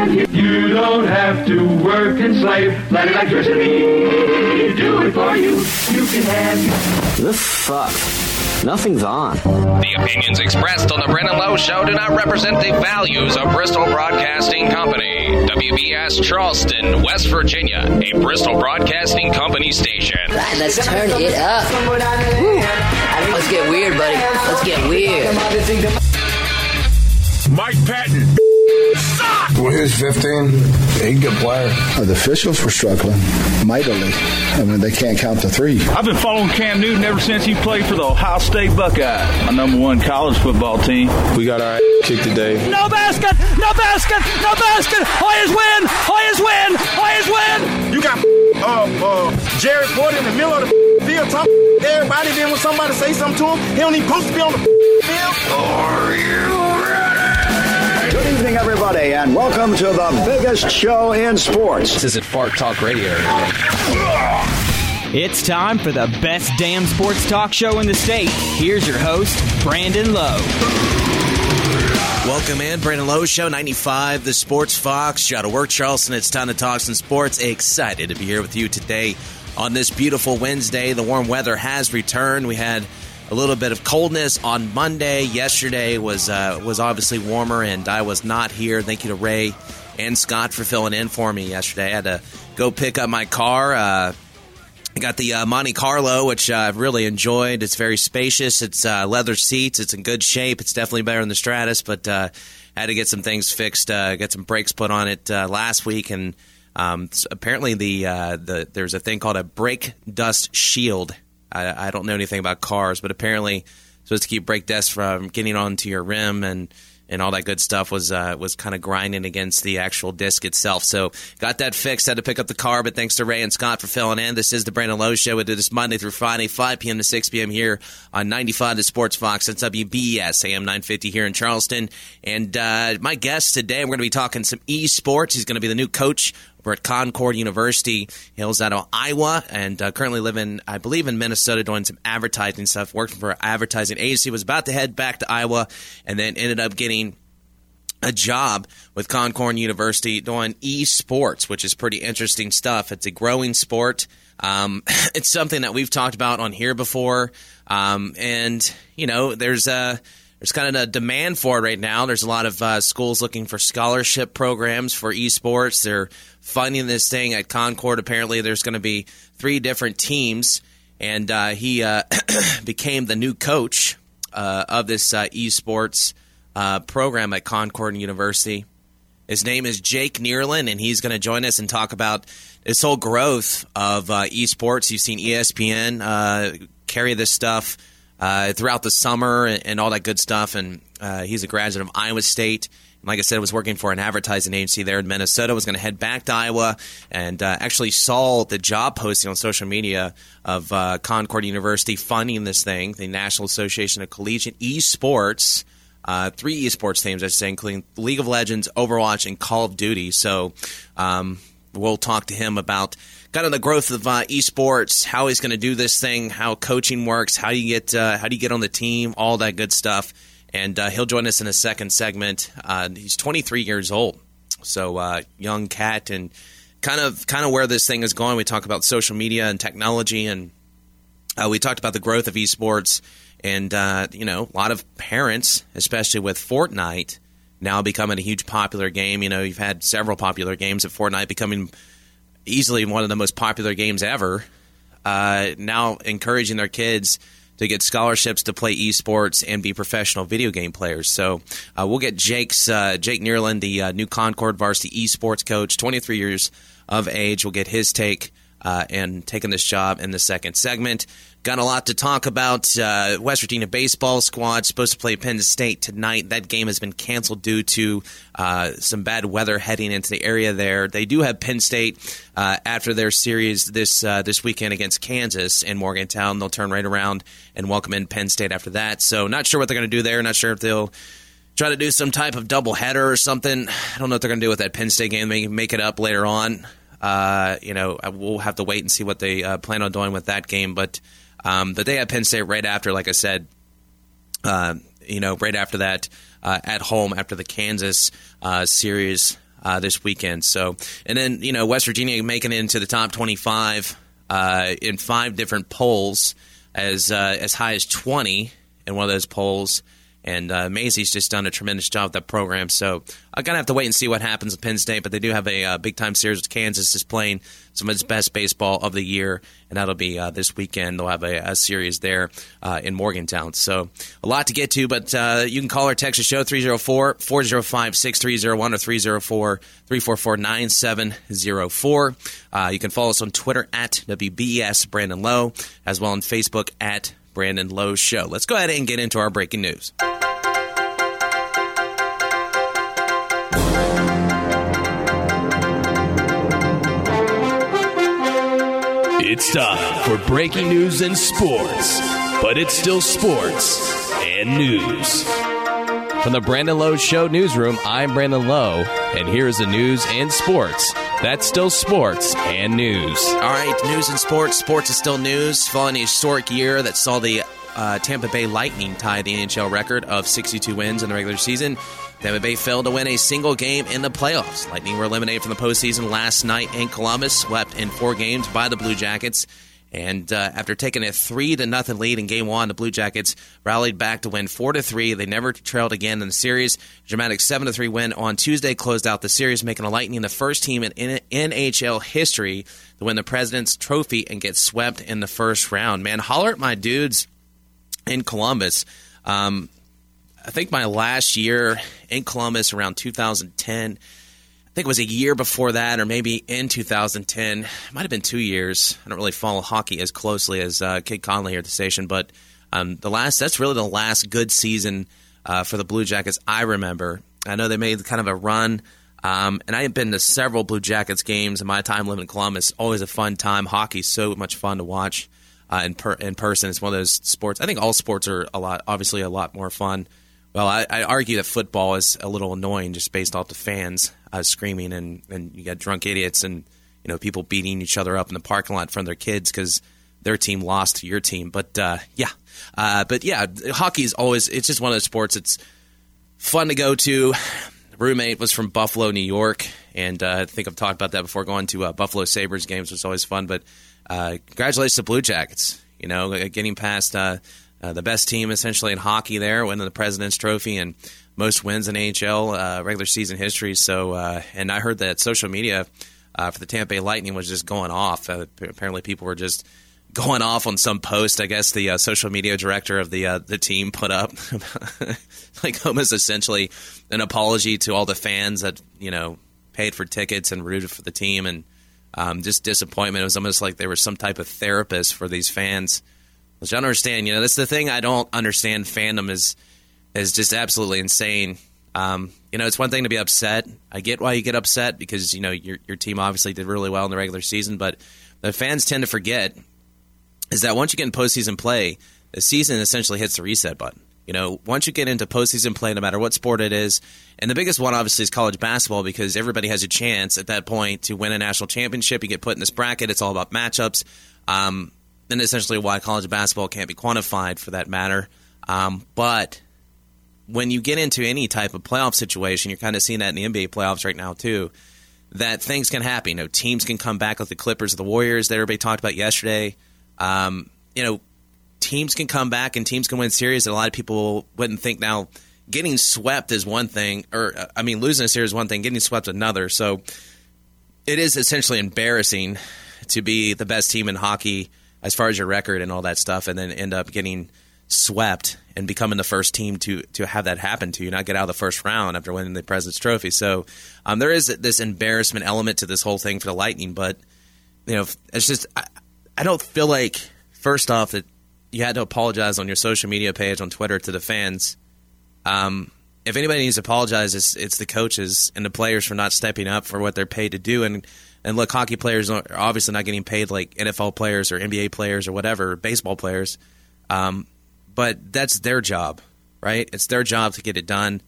have you. You don't have to work and slave. Let electricity do it for you. You can have The fuck? Nothing's on. The opinions expressed on the Brandon Lowe Show do not represent the values of Bristol Broadcasting Company. WBS Charleston, West Virginia, a Bristol Broadcasting Company station. Right, let's turn it up. Woo. Let's get weird, buddy. Let's get weird. Mike Patton. Well, he was 15. He's a good player. The officials were struggling mightily. I mean, they can't count to three. I've been following Cam Newton ever since he played for the Ohio State Buckeyes, my number one college football team. We got our kicked today. No basket! No basket! No basket! Hoyas win! Hoyas win! Hoyas win! You got uh, uh, Jared Ford in the middle of the field talking everybody. Then when somebody say something to him, he don't even supposed to be on the field. Are you ready? Good evening, everybody, and welcome to the biggest show in sports. This isn't Fart Talk Radio. It's time for the best damn sports talk show in the state. Here's your host, Brandon Lowe. Welcome in, Brandon Lowe Show 95, the Sports Fox. Shout out to work, Charleston. It's time to talk some sports. Excited to be here with you today on this beautiful Wednesday. The warm weather has returned. We had a little bit of coldness on Monday. Yesterday was uh, was obviously warmer, and I was not here. Thank you to Ray and Scott for filling in for me yesterday. I had to go pick up my car. Uh, I got the uh, Monte Carlo, which I've really enjoyed. It's very spacious. It's uh, leather seats. It's in good shape. It's definitely better than the Stratus, but uh, had to get some things fixed. Uh, get some brakes put on it last week, and um, apparently the the there's a thing called a brake dust shield. I, I don't know anything about cars, but apparently supposed to keep brake dust from getting onto your rim and and all that good stuff was uh, was kind of grinding against the actual disc itself. So got that fixed. Had to pick up the car, but thanks to Ray and Scott for filling in. This is the Brandon Lowe Show. We do this Monday through Friday, 5 p.m. to 6 p.m. here on 95 to Sports Fox. It's WBS AM 950 here in Charleston. And uh, my guest today, we're going to be talking some esports. He's going to be the new coach over at Concord University. Hails out of Iowa and uh, currently living, I believe, in Minnesota doing some advertising stuff, working for an advertising agency. Was about to head back to Iowa and then ended up getting a job with Concord University doing esports, which is pretty interesting stuff. It's a growing sport. Um, it's something that we've talked about on here before, um, and you know, there's a there's kind of a demand for it right now. There's a lot of uh, schools looking for scholarship programs for esports. They're funding this thing at Concord. Apparently, there's going to be three different teams, and uh, he uh, became the new coach uh, of this uh, esports uh, program at Concord University. His name is Jake Neerlin, and he's going to join us and talk about this whole growth of uh, esports. You've seen ESPN carry this stuff throughout the summer and, and, all that good stuff. And he's a graduate of Iowa State. Like I said, I was working for an advertising agency there in Minnesota. Was going to head back to Iowa, and uh, actually saw the job posting on social media of uh, Concord University funding this thing, the National Association of Collegiate Esports uh, three esports teams, I should say, including League of Legends, Overwatch, and Call of Duty. So um, we'll talk to him about kind of the growth of uh, esports, how he's going to do this thing, how coaching works, how you get uh, how do you get on the team, all that good stuff. And uh, he'll join us in a second segment. Uh, he's 23 years old, so uh, young cat, and kind of kind of where this thing is going. We talk about social media and technology, and uh, we talked about the growth of esports and uh, you know a lot of parents, especially with Fortnite now becoming a huge popular game. You know, you've had several popular games of Fortnite becoming easily one of the most popular games ever. Uh, now encouraging their kids to get scholarships to play esports and be professional video game players. So uh, we'll get Jake's uh, Jake Neerland, the uh, new Concord varsity esports coach, 23 years of age. We'll get his take uh, and taking this job in the second segment. Got a lot to talk about. Uh, West Virginia baseball squad supposed to play Penn State tonight. That game has been canceled due to uh, some bad weather heading into the area there. They do have Penn State uh, after their series this uh, this weekend against Kansas in Morgantown. They'll turn right around and welcome in Penn State after that. So not sure what they're going to do there. Not sure if they'll try to do some type of double header or something. I don't know what they're going to do with that Penn State game. Maybe make it up later on. Uh, you know, we'll have to wait and see what they uh, plan on doing with that game. But um, but they had Penn State right after, like I said, uh, you know, right after that uh, at home after the Kansas uh, series uh, this weekend. So, and then you know West Virginia making it into the top 25 uh, in five different polls, as uh, as high as 20 in one of those polls. And uh, Mazey's just done a tremendous job with that program. So I'm going to have to wait and see what happens at Penn State. But they do have a uh, big time series with Kansas is playing some of its best baseball of the year. And that'll be uh, this weekend. They'll have a, a series there uh, in Morgantown. So a lot to get to. But uh, you can call or text the show 304 405 6301 or 304 344 9704. Uh, You can follow us on Twitter at WBS Brandon Lowe, as well on Facebook at Brandon Lowe's Show. Let's go ahead and get into our breaking news. It's time for breaking news and sports, but it's still sports and news. From the Brandon Lowe Show newsroom, I'm Brandon Lowe, and here's the news and sports. That's still sports and news. All right, news and sports. Sports is still news. Following a historic year that saw the uh, Tampa Bay Lightning tie the NHL record of 62 wins in the regular season, Tampa Bay failed to win a single game in the playoffs. Lightning were eliminated from the postseason last night in Columbus, swept in four games by the Blue Jackets. And uh, after taking a three to nothing lead in Game One, the Blue Jackets rallied back to win four to three. They never trailed again in the series. Dramatic seven to three win on Tuesday closed out the series, making the Lightning the first team in NHL history to win the President's Trophy and get swept in the first round. Man, holler at my dudes in Columbus. Um, I think my last year in Columbus around 2010. I think it was a year before that, or maybe in 2010. It might have been two years. I don't really follow hockey as closely as uh, Kid Conley here at the station, but um, the last that's really the last good season uh, for the Blue Jackets I remember. I know they made kind of a run, um, and I have been to several Blue Jackets games in my time living in Columbus. Always a fun time. Hockey's so much fun to watch uh, in per- in person. It's one of those sports. I think all sports are a lot, obviously, a lot more fun. Well, I, I argue that football is a little annoying just based off the fans uh, screaming and, and you got drunk idiots and you know people beating each other up in the parking lot in front of their kids because their team lost to your team. But uh, yeah, uh, but yeah, hockey is always it's just one of those sports. It's fun to go to. Roommate was from Buffalo, New York, and uh, I think I've talked about that before. Going to uh, Buffalo Sabres games was always fun. But uh, congratulations to Blue Jackets. You know, getting past uh, the best team essentially in hockey there, winning the President's Trophy and most wins in NHL uh, regular season history. So, uh, and I heard that social media uh, for the Tampa Bay Lightning was just going off. Uh, apparently, people were just going off on some post. I guess the uh, social media director of the the team put up, like almost essentially an apology to all the fans that you know paid for tickets and rooted for the team and. Um, just disappointment. It was almost like they were some type of therapist for these fans which I don't understand. You know, that's the thing I don't understand. Fandom is is just absolutely insane. Um, you know, it's one thing to be upset. I get why you get upset because you know your your team obviously did really well in the regular season, but the fans tend to forget is that once you get in postseason play, the season essentially hits the reset button. You know, once you get into postseason play, no matter what sport it is, and the biggest one obviously is college basketball because everybody has a chance at that point to win a national championship. You get put in this bracket; it's all about matchups. Um, and essentially why college basketball can't be quantified for that matter. Um, but when you get into any type of playoff situation, you're kind of seeing that in the NBA playoffs right now too. That things can happen. You know, teams can come back like the Clippers, the Warriors that everybody talked about yesterday. Um, you know, teams can come back and teams can win series that a lot of people wouldn't think. Now, getting swept is one thing, or uh, I mean, losing a series is one thing, getting swept another. So it is essentially embarrassing to be the best team in hockey as far as your record and all that stuff, and then end up getting swept and becoming the first team to to have that happen to you, not get out of the first round after winning the President's Trophy. So um, there is this embarrassment element to this whole thing for the Lightning, but you know, it's just I, I don't feel like first off that you had to apologize on your social media page on Twitter to the fans. Um, if anybody needs to apologize, it's, it's the coaches and the players for not stepping up for what they're paid to do and and look, hockey players are obviously not getting paid like NFL players or NBA players or whatever, baseball players. Um, but that's their job, right? It's their job to get it done.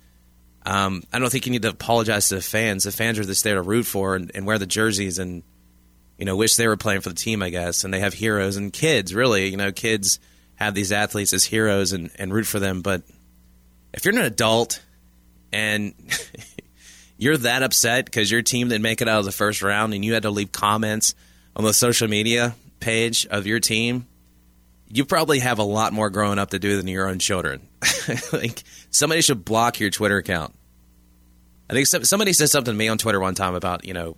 Um, I don't think you need to apologize to the fans. The fans are just there to root for and, and wear the jerseys and you know wish they were playing for the team, I guess. And they have heroes and kids, really. You know, kids have these athletes as heroes and, and root for them. But if you're an adult and you're that upset because your team didn't make it out of the first round and you had to leave comments on the social media page of your team, you probably have a lot more growing up to do than your own children. like somebody should block your Twitter account. I think somebody said something to me on Twitter one time about you know,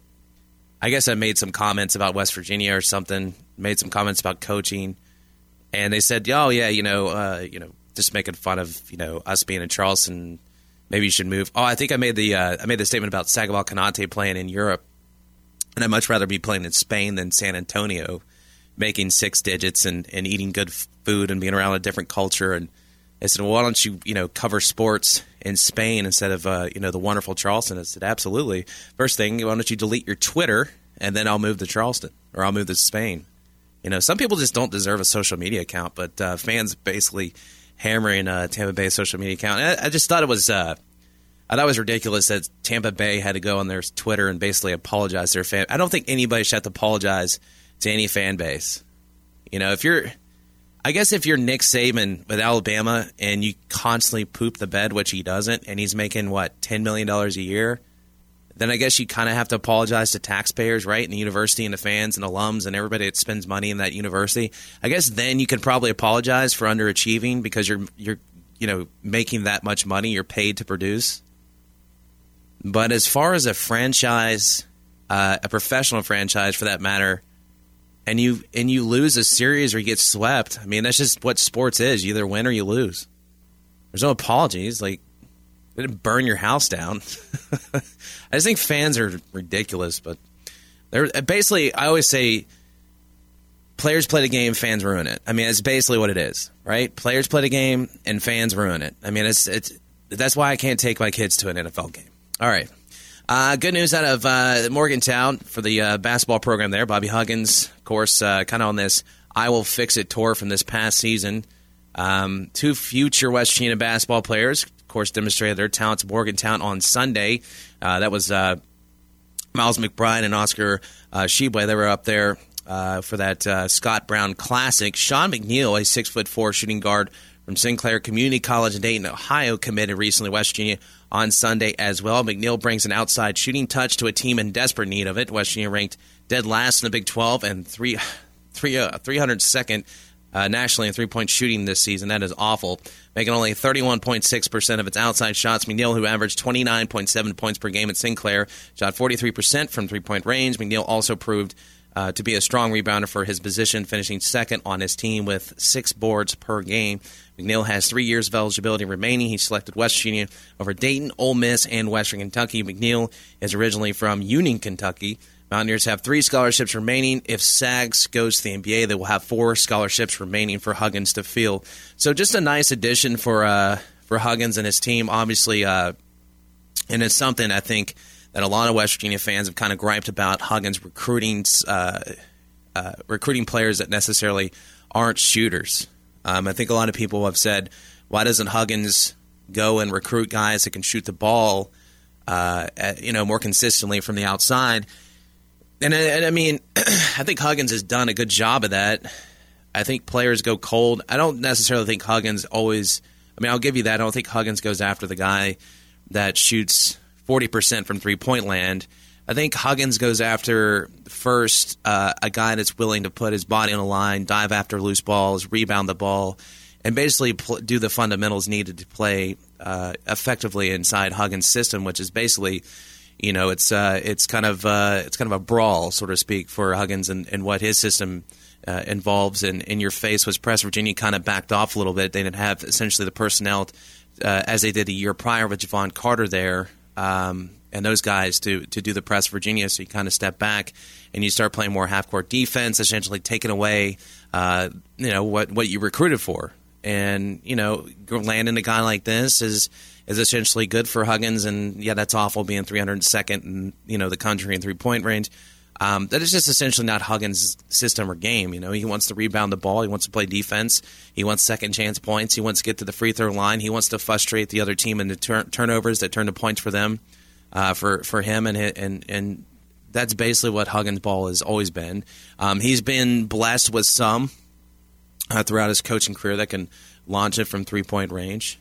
I guess I made some comments about West Virginia or something. Made some comments about coaching, and they said, "Oh yeah, you know, uh, you know, just making fun of you know us being in Charleston. Maybe you should move." Oh, I think I made the uh, I made the statement about Sagaba Konate playing in Europe, and I'd much rather be playing in Spain than San Antonio making six digits and, and eating good food and being around a different culture. And I said, well, why don't you, you know, cover sports in Spain instead of, uh, you know, the wonderful Charleston? I said, absolutely. First thing, why don't you delete your Twitter and then I'll move to Charleston or I'll move to Spain. You know, some people just don't deserve a social media account, but uh, fans basically hammering a Tampa Bay social media account. I, I just thought it was, uh, I thought it was ridiculous that Tampa Bay had to go on their Twitter and basically apologize to their fan. I don't think anybody should have to apologize – to any fan base. You know, if you're, I guess if you're Nick Saban with Alabama and you constantly poop the bed, which he doesn't, and he's making what ten million dollars a year, then I guess you kind of have to apologize to taxpayers, right, and the university and the fans and alums and everybody that spends money in that university. I guess then you can probably apologize for underachieving because you're you're you know making that much money, you're paid to produce. But as far as a franchise, uh, a professional franchise for that matter and you and you lose a series or you get swept. I mean, that's just what sports is. You either win or you lose. There's no apologies. Like, didn't burn your house down. I just think fans are ridiculous, but they're basically. I always say, players play the game, fans ruin it. I mean, it's basically what it is, right? Players play the game, and fans ruin it. I mean, it's it's that's why I can't take my kids to an NFL game. All right. Uh, good news out of uh, Morgantown for the uh, basketball program there. Bobby Huggins, of course, uh, kind of on this I Will Fix It tour from this past season. Um, two future West Virginia basketball players, course, demonstrated their talents Morgantown on Sunday. Uh, that was uh, Miles McBride and Oscar uh. They were up there for that Scott Brown Classic. Sean McNeil, a six foot four shooting guard from Sinclair Community College in Dayton, Ohio, committed recently West Virginia on Sunday as well. McNeil brings an outside shooting touch to a team in desperate need of it. West Virginia ranked dead last in the Big 12 and three, three, uh, 302nd uh, nationally in three point shooting this season. That is awful. Making only 31.6% of its outside shots. McNeil, who averaged 29.7 points per game at Sinclair, shot 43% from three point range. McNeil also proved uh, to be a strong rebounder for his position, finishing second on his team with six boards per game. McNeil has three years of eligibility remaining. He selected West Virginia over Dayton, Ole Miss, and Western Kentucky. McNeil is originally from Union, Kentucky. Mountaineers have three scholarships remaining. If Sags goes to the NBA, they will have four scholarships remaining for Huggins to fill. So just a nice addition for uh, for Huggins and his team. Obviously, uh, and it's something I think that a lot of West Virginia fans have kind of griped about Huggins recruiting uh, uh recruiting players that necessarily aren't shooters. Um, I think a lot of people have said, why doesn't Huggins go and recruit guys that can shoot the ball, uh, at, you know, more consistently from the outside? And, and I mean, I think Huggins has done a good job of that. I think players go cold. I don't necessarily think Huggins always. I mean, I'll give you that. I don't think Huggins goes after the guy that shoots forty percent from three point land. I think Huggins goes after first uh, a guy that's willing to put his body on the line, dive after loose balls, rebound the ball, and basically pl- do the fundamentals needed to play uh, effectively inside Huggins' system, which is basically, you know, it's uh, it's kind of uh, it's kind of a brawl, so to speak, for Huggins and, and what his system. Uh, involves and in your face was press Virginia kind of backed off a little bit. They didn't have essentially the personnel uh, as they did a year prior with Jevon Carter there. Um, and those guys to to do the press Virginia. So you kind of step back and you start playing more half court defense, essentially taking away uh, you know what what you recruited for. And you know, landing a guy like this is is essentially good for Huggins. And yeah, that's awful being 302nd in you know the country in three point range. Um, that is just essentially not Huggins' system or game. You know, he wants to rebound the ball. He wants to play defense. He wants second chance points. He wants to get to the free throw line. He wants to frustrate the other team into tur- turnovers that turn to points for them uh, for for him, and and and that's basically what Huggins' ball has always been. Um, he's been blessed with some uh, throughout his coaching career that can launch it from three point range.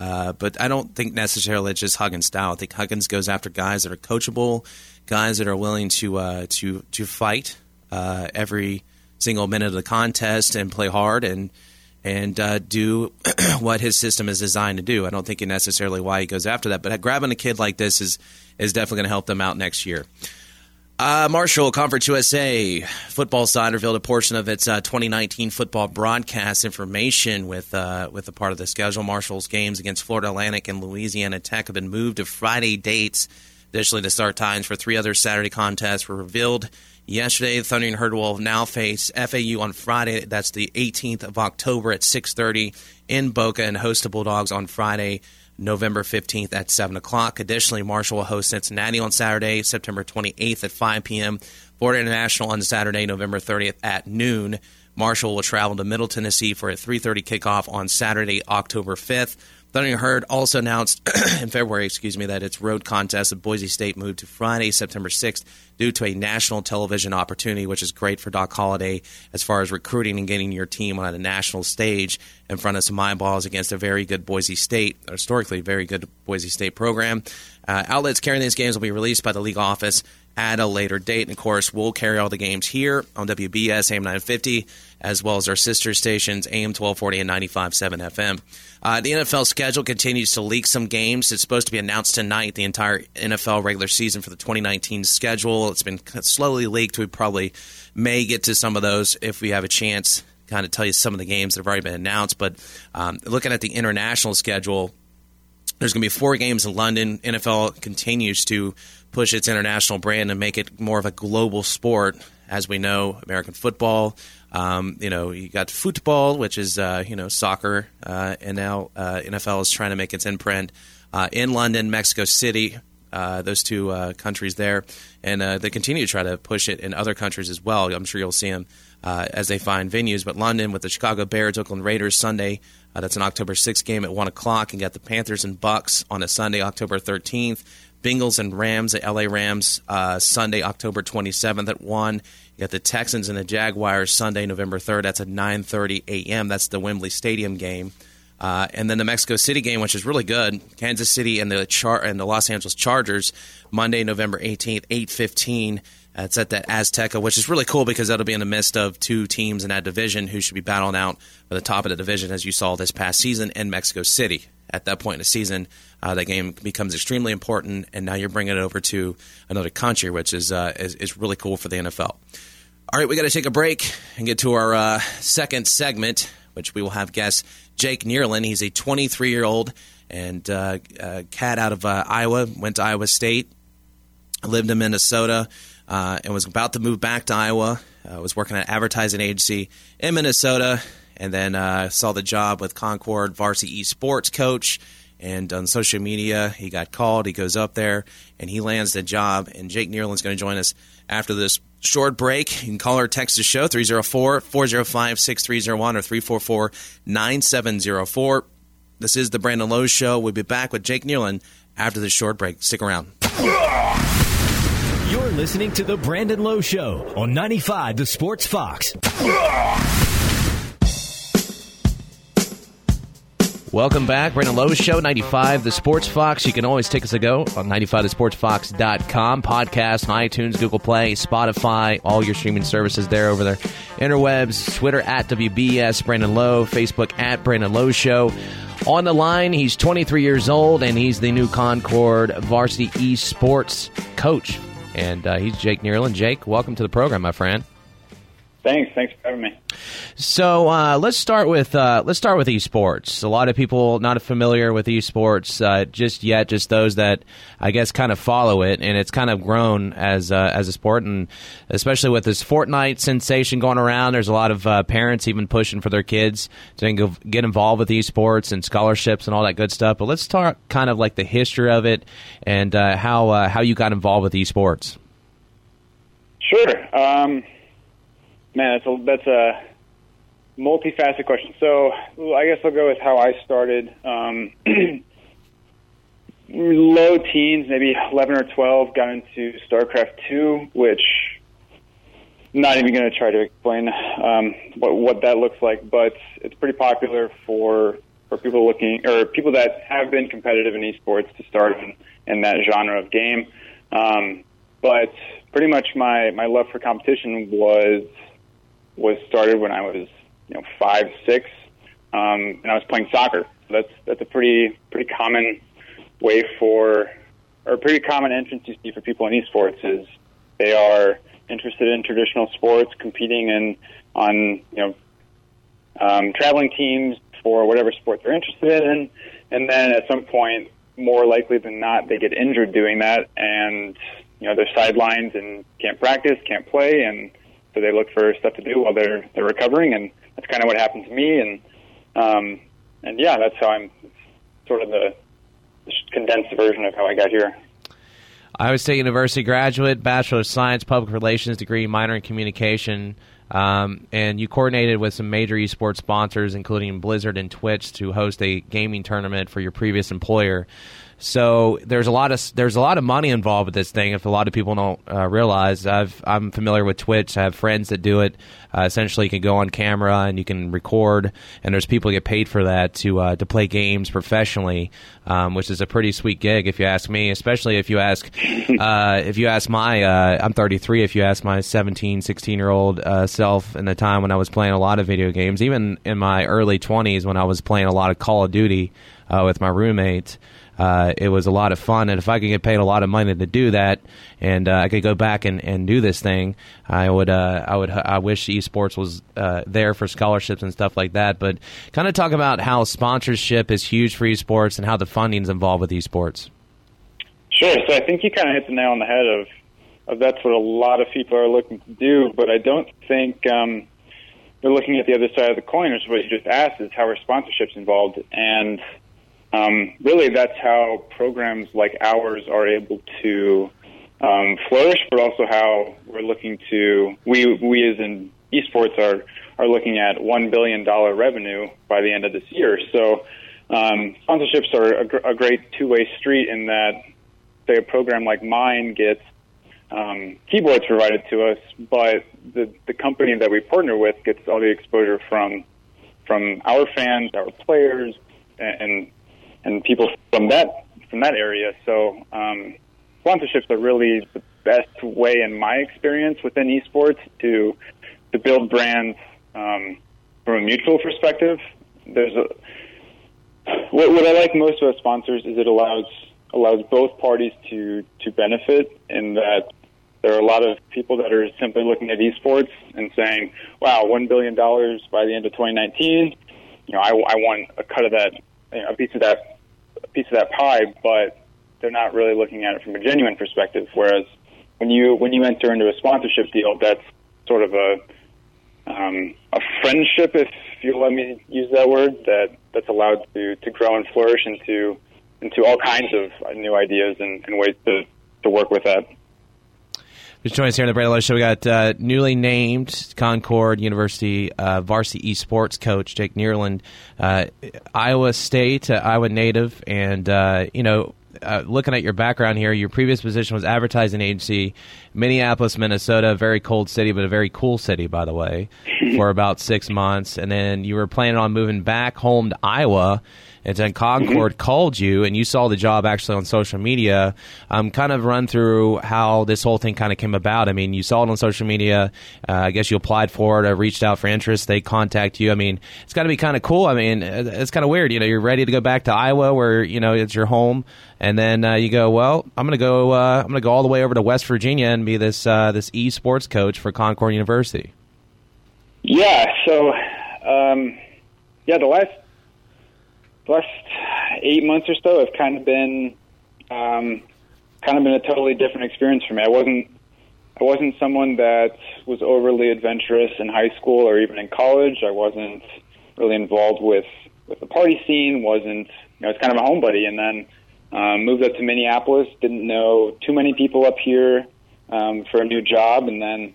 Uh, but I don't think necessarily it's just Huggins style. I think Huggins goes after guys that are coachable, guys that are willing to uh, to to fight uh, every single minute of the contest and play hard and and uh, do what his system is designed to do. I don't think it necessarily why he goes after that, but grabbing a kid like this is is definitely going to help them out next year. Uh, Marshall, Conference USA football side revealed a portion of its uh, 2019 football broadcast information with uh, with a part of the schedule. Marshall's games against Florida Atlantic and Louisiana Tech have been moved to Friday dates. Additionally, the start times for three other Saturday contests were revealed yesterday. The Thundering Herd will now face FAU on Friday. That's the 18th of October at 6:30 in Boca, and host the Bulldogs on Friday November 15th at 7 o'clock. Additionally, Marshall will host Cincinnati on Saturday, September 28th at 5 p.m. Florida International on Saturday, November 30th at noon. Marshall will travel to Middle Tennessee for a 3:30 kickoff on Saturday, October 5th. Thundering Herd also announced in February, excuse me, that its road contest at Boise State moved to Friday, September 6th, due to a national television opportunity, which is great for Doc Holliday as far as recruiting and getting your team on a national stage in front of some eyeballs against a very good Boise State, historically very good Boise State program. Uh, outlets carrying these games will be released by the league office at a later date. And of course, we'll carry all the games here on WBS AM 950, as well as our sister stations AM 1240 and 95.7 FM. Uh, the NFL schedule continues to leak some games. It's supposed to be announced tonight, the entire NFL regular season for the 2019 schedule. It's been slowly leaked. We probably may get to some of those if we have a chance. Kind of tell you some of the games that have already been announced. But um, looking at the international schedule, there's going to be four games in London. NFL continues to push its international brand and make it more of a global sport. As we know, American football, um, you know, you got football, which is uh, you know soccer, uh, and now uh, NFL is trying to make its imprint uh, in London, Mexico City, uh, those two uh, countries there, and they continue to try to push it in other countries as well. I'm sure you'll see them as they find venues. But London with the Chicago Bears, Oakland Raiders Sunday. that's an October 6th game at one o'clock, and got the Panthers and Bucks on a Sunday, October 13th. Bengals and Rams at LA Rams uh, Sunday, October 27th at 1. You got the Texans and the Jaguars Sunday, November 3rd. That's at 9:30 a.m. That's the Wembley Stadium game. Uh, and then the Mexico City game, which is really good, Kansas City and the Char- and the Los Angeles Chargers, Monday, November 18th, 8:15. Uh, it's at that Azteca, which is really cool because that'll be in the midst of two teams in that division who should be battling out for the top of the division, as you saw this past season in Mexico City. At that point in the season, uh, that game becomes extremely important, and now you're bringing it over to another country, which is, uh, is, is really cool for the NFL. All right, we got to take a break and get to our uh, second segment, which we will have guest Jake Neerlin. He's a 23 year old and uh, uh, cat out of uh, Iowa. Went to Iowa State, lived in Minnesota, and was about to move back to Iowa. was working at an advertising agency in Minnesota, and then uh, saw the job with Concord Varsity Esports coach and on social media, he got called. He goes up there and he lands the job. And Jake Neerlin's going to join us after this short break. You can call or text the show 304 405 6301 or 344 9704. This is the Brandon Lowe Show. We'll be back with Jake Neerlin after this short break. Stick around. You're listening to the Brandon Lowe Show on 95 The Sports Fox. Welcome back. Brandon Lowe's Show, 95 The Sports Fox. You can always take us a go on 95thesportsfox.com. Podcast on iTunes, Google Play, Spotify, all your streaming services there over there. Interwebs, Twitter at WBS Brandon Lowe, Facebook at Brandon Lowe Show. On the line, he's 23 years old and he's the new Concord Varsity Esports coach. And uh, he's Jake Neerlin. Jake, welcome to the program, my friend. Thanks. Thanks for having me. So uh, let's start with uh, let's start with esports. A lot of people not familiar with esports uh, just yet, just those that I guess kind of follow it, and it's kind of grown as uh, as a sport, and especially with this Fortnite sensation going around. There's a lot of uh, parents even pushing for their kids to get involved with esports and scholarships and all that good stuff. But let's talk kind of like the history of it and uh, how how you got involved with esports. Sure. Um Man, that's a that's a multifaceted question. So I guess I'll go with how I started. Um, low teens, maybe 11 or 12, got into StarCraft 2, which not even going to try to explain um, what what that looks like, but it's pretty popular for for people looking or people that have been competitive in esports to start in, in that genre of game. Um, but pretty much my my love for competition was was started when I was you know five six, um, and I was playing soccer. That's that's a pretty pretty common way for or pretty common entrance you see for people in esports is they are interested in traditional sports, competing in on you know um, traveling teams for whatever sport they're interested in, and then at some point, more likely than not, they get injured doing that, and you know they're sidelined and can't practice, can't play, and so they look for stuff to do while they're they're recovering, and that's kind of what happened to me, and um, and yeah, that's how I'm sort of the, condensed version of how I got here. Iowa State University graduate, Bachelor of Science, Public Relations degree, minor in Communication. Um, and you coordinated with some major esports sponsors, including Blizzard and Twitch, to host a gaming tournament for your previous employer. So there's a lot of there's a lot of money involved with this thing. If a lot of people don't uh, realize, I've, I'm familiar with Twitch. I have friends that do it. Uh, essentially, you can go on camera and you can record, and there's people get paid for that to uh, to play games professionally, um, which is a pretty sweet gig if you ask me. Especially if you ask uh, if you ask my uh, I'm 33. If you ask my 17, 16 year old uh, self in the time when I was playing a lot of video games, even in my early 20s when I was playing a lot of Call of Duty with my roommate uh, it was a lot of fun. And if I could get paid a lot of money to do that, and uh, I could go back and, and do this thing, I would. Uh, I would. I wish esports was uh, there for scholarships and stuff like that. But kind of talk about how sponsorship is huge for esports and how the funding is involved with esports. Sure. So I think you kind of hit the nail on the head of of that's what a lot of people are looking to do. But I don't think. Um, they're looking at the other side of the coin, which is what you just asked, is how are sponsorships involved? And um, really that's how programs like ours are able to um, flourish, but also how we're looking to we we as in esports are are looking at one billion dollar revenue by the end of this year. So um, sponsorships are a, gr- a great two way street in that say a program like mine gets um, keyboards provided to us, but the the company that we partner with gets all the exposure from from our fans, our players, and and people from that from that area. So um, sponsorships are really the best way, in my experience, within esports to to build brands um, from a mutual perspective. There's a what, what I like most about sponsors is it allows allows both parties to to benefit in that there are a lot of people that are simply looking at esports and saying, "Wow, one billion dollars by the end of 2019." You know, I, I want a cut of that, you know, a piece of that a piece of that pie, but they're not really looking at it from a genuine perspective. Whereas when you when you enter into a sponsorship deal, that's sort of a um, a friendship, if you'll let me use that word, that that's allowed to to grow and flourish into into all kinds of new ideas and, and ways to to work with that. Just joining us here on the Brandon Lowe Show. We got uh, newly named Concord University uh, varsity esports coach Jake Neerland, uh, Iowa State, uh, Iowa native, and uh, you know. Uh, looking at your background here, your previous position was advertising agency, Minneapolis, Minnesota, very cold city, but a very cool city, by the way, for about six months. And then you were planning on moving back home to Iowa and then Concord mm-hmm. called you and you saw the job actually on social media. Um, kind of run through how this whole thing kind of came about. I mean, you saw it on social media. Uh, I guess you applied for it, or reached out for interest. They contact you. I mean, it's got to be kind of cool. I mean, uh, it's kind of weird. You know, you're ready to go back to Iowa, where you know it's your home, and then uh, you go, well, I'm gonna go. Uh, I'm gonna go all the way over to West Virginia and be this uh, this esports coach for Concord University. Yeah. So, um, yeah, the last last eight months or so have kind of been um, kind of been a totally different experience for me. I wasn't I wasn't someone that was overly adventurous in high school or even in college. I wasn't really involved with with the party scene. wasn't you know, it's kind of a homebody. And then um, moved up to Minneapolis. Didn't know too many people up here um, for a new job. And then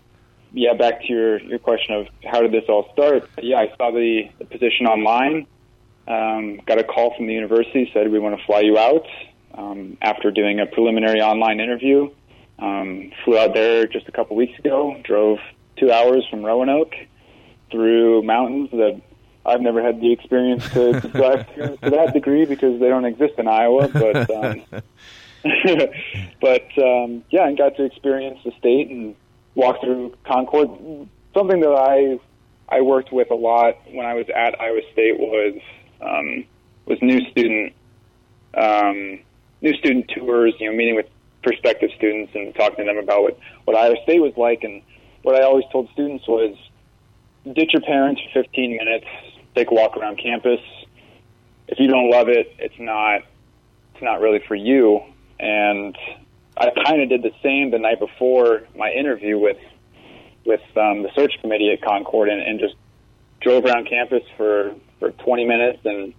yeah, back to your your question of how did this all start? Yeah, I saw the, the position online. Um, got a call from the university, said we want to fly you out. Um, after doing a preliminary online interview, um, flew out there just a couple weeks ago. Drove two hours from Roanoke through mountains that I've never had the experience to, to drive to, to that degree because they don't exist in Iowa. But um, but um, yeah, and got to experience the state and walk through Concord. Something that I I worked with a lot when I was at Iowa State was um, was new student um, new student tours. You know, meeting with prospective students and talking to them about what what Iowa State was like. And what I always told students was, ditch your parents for 15 minutes, take a walk around campus. If you don't love it, it's not it's not really for you. And I kind of did the same the night before my interview with with um, the search committee at Concord, and, and just drove around campus for for 20 minutes and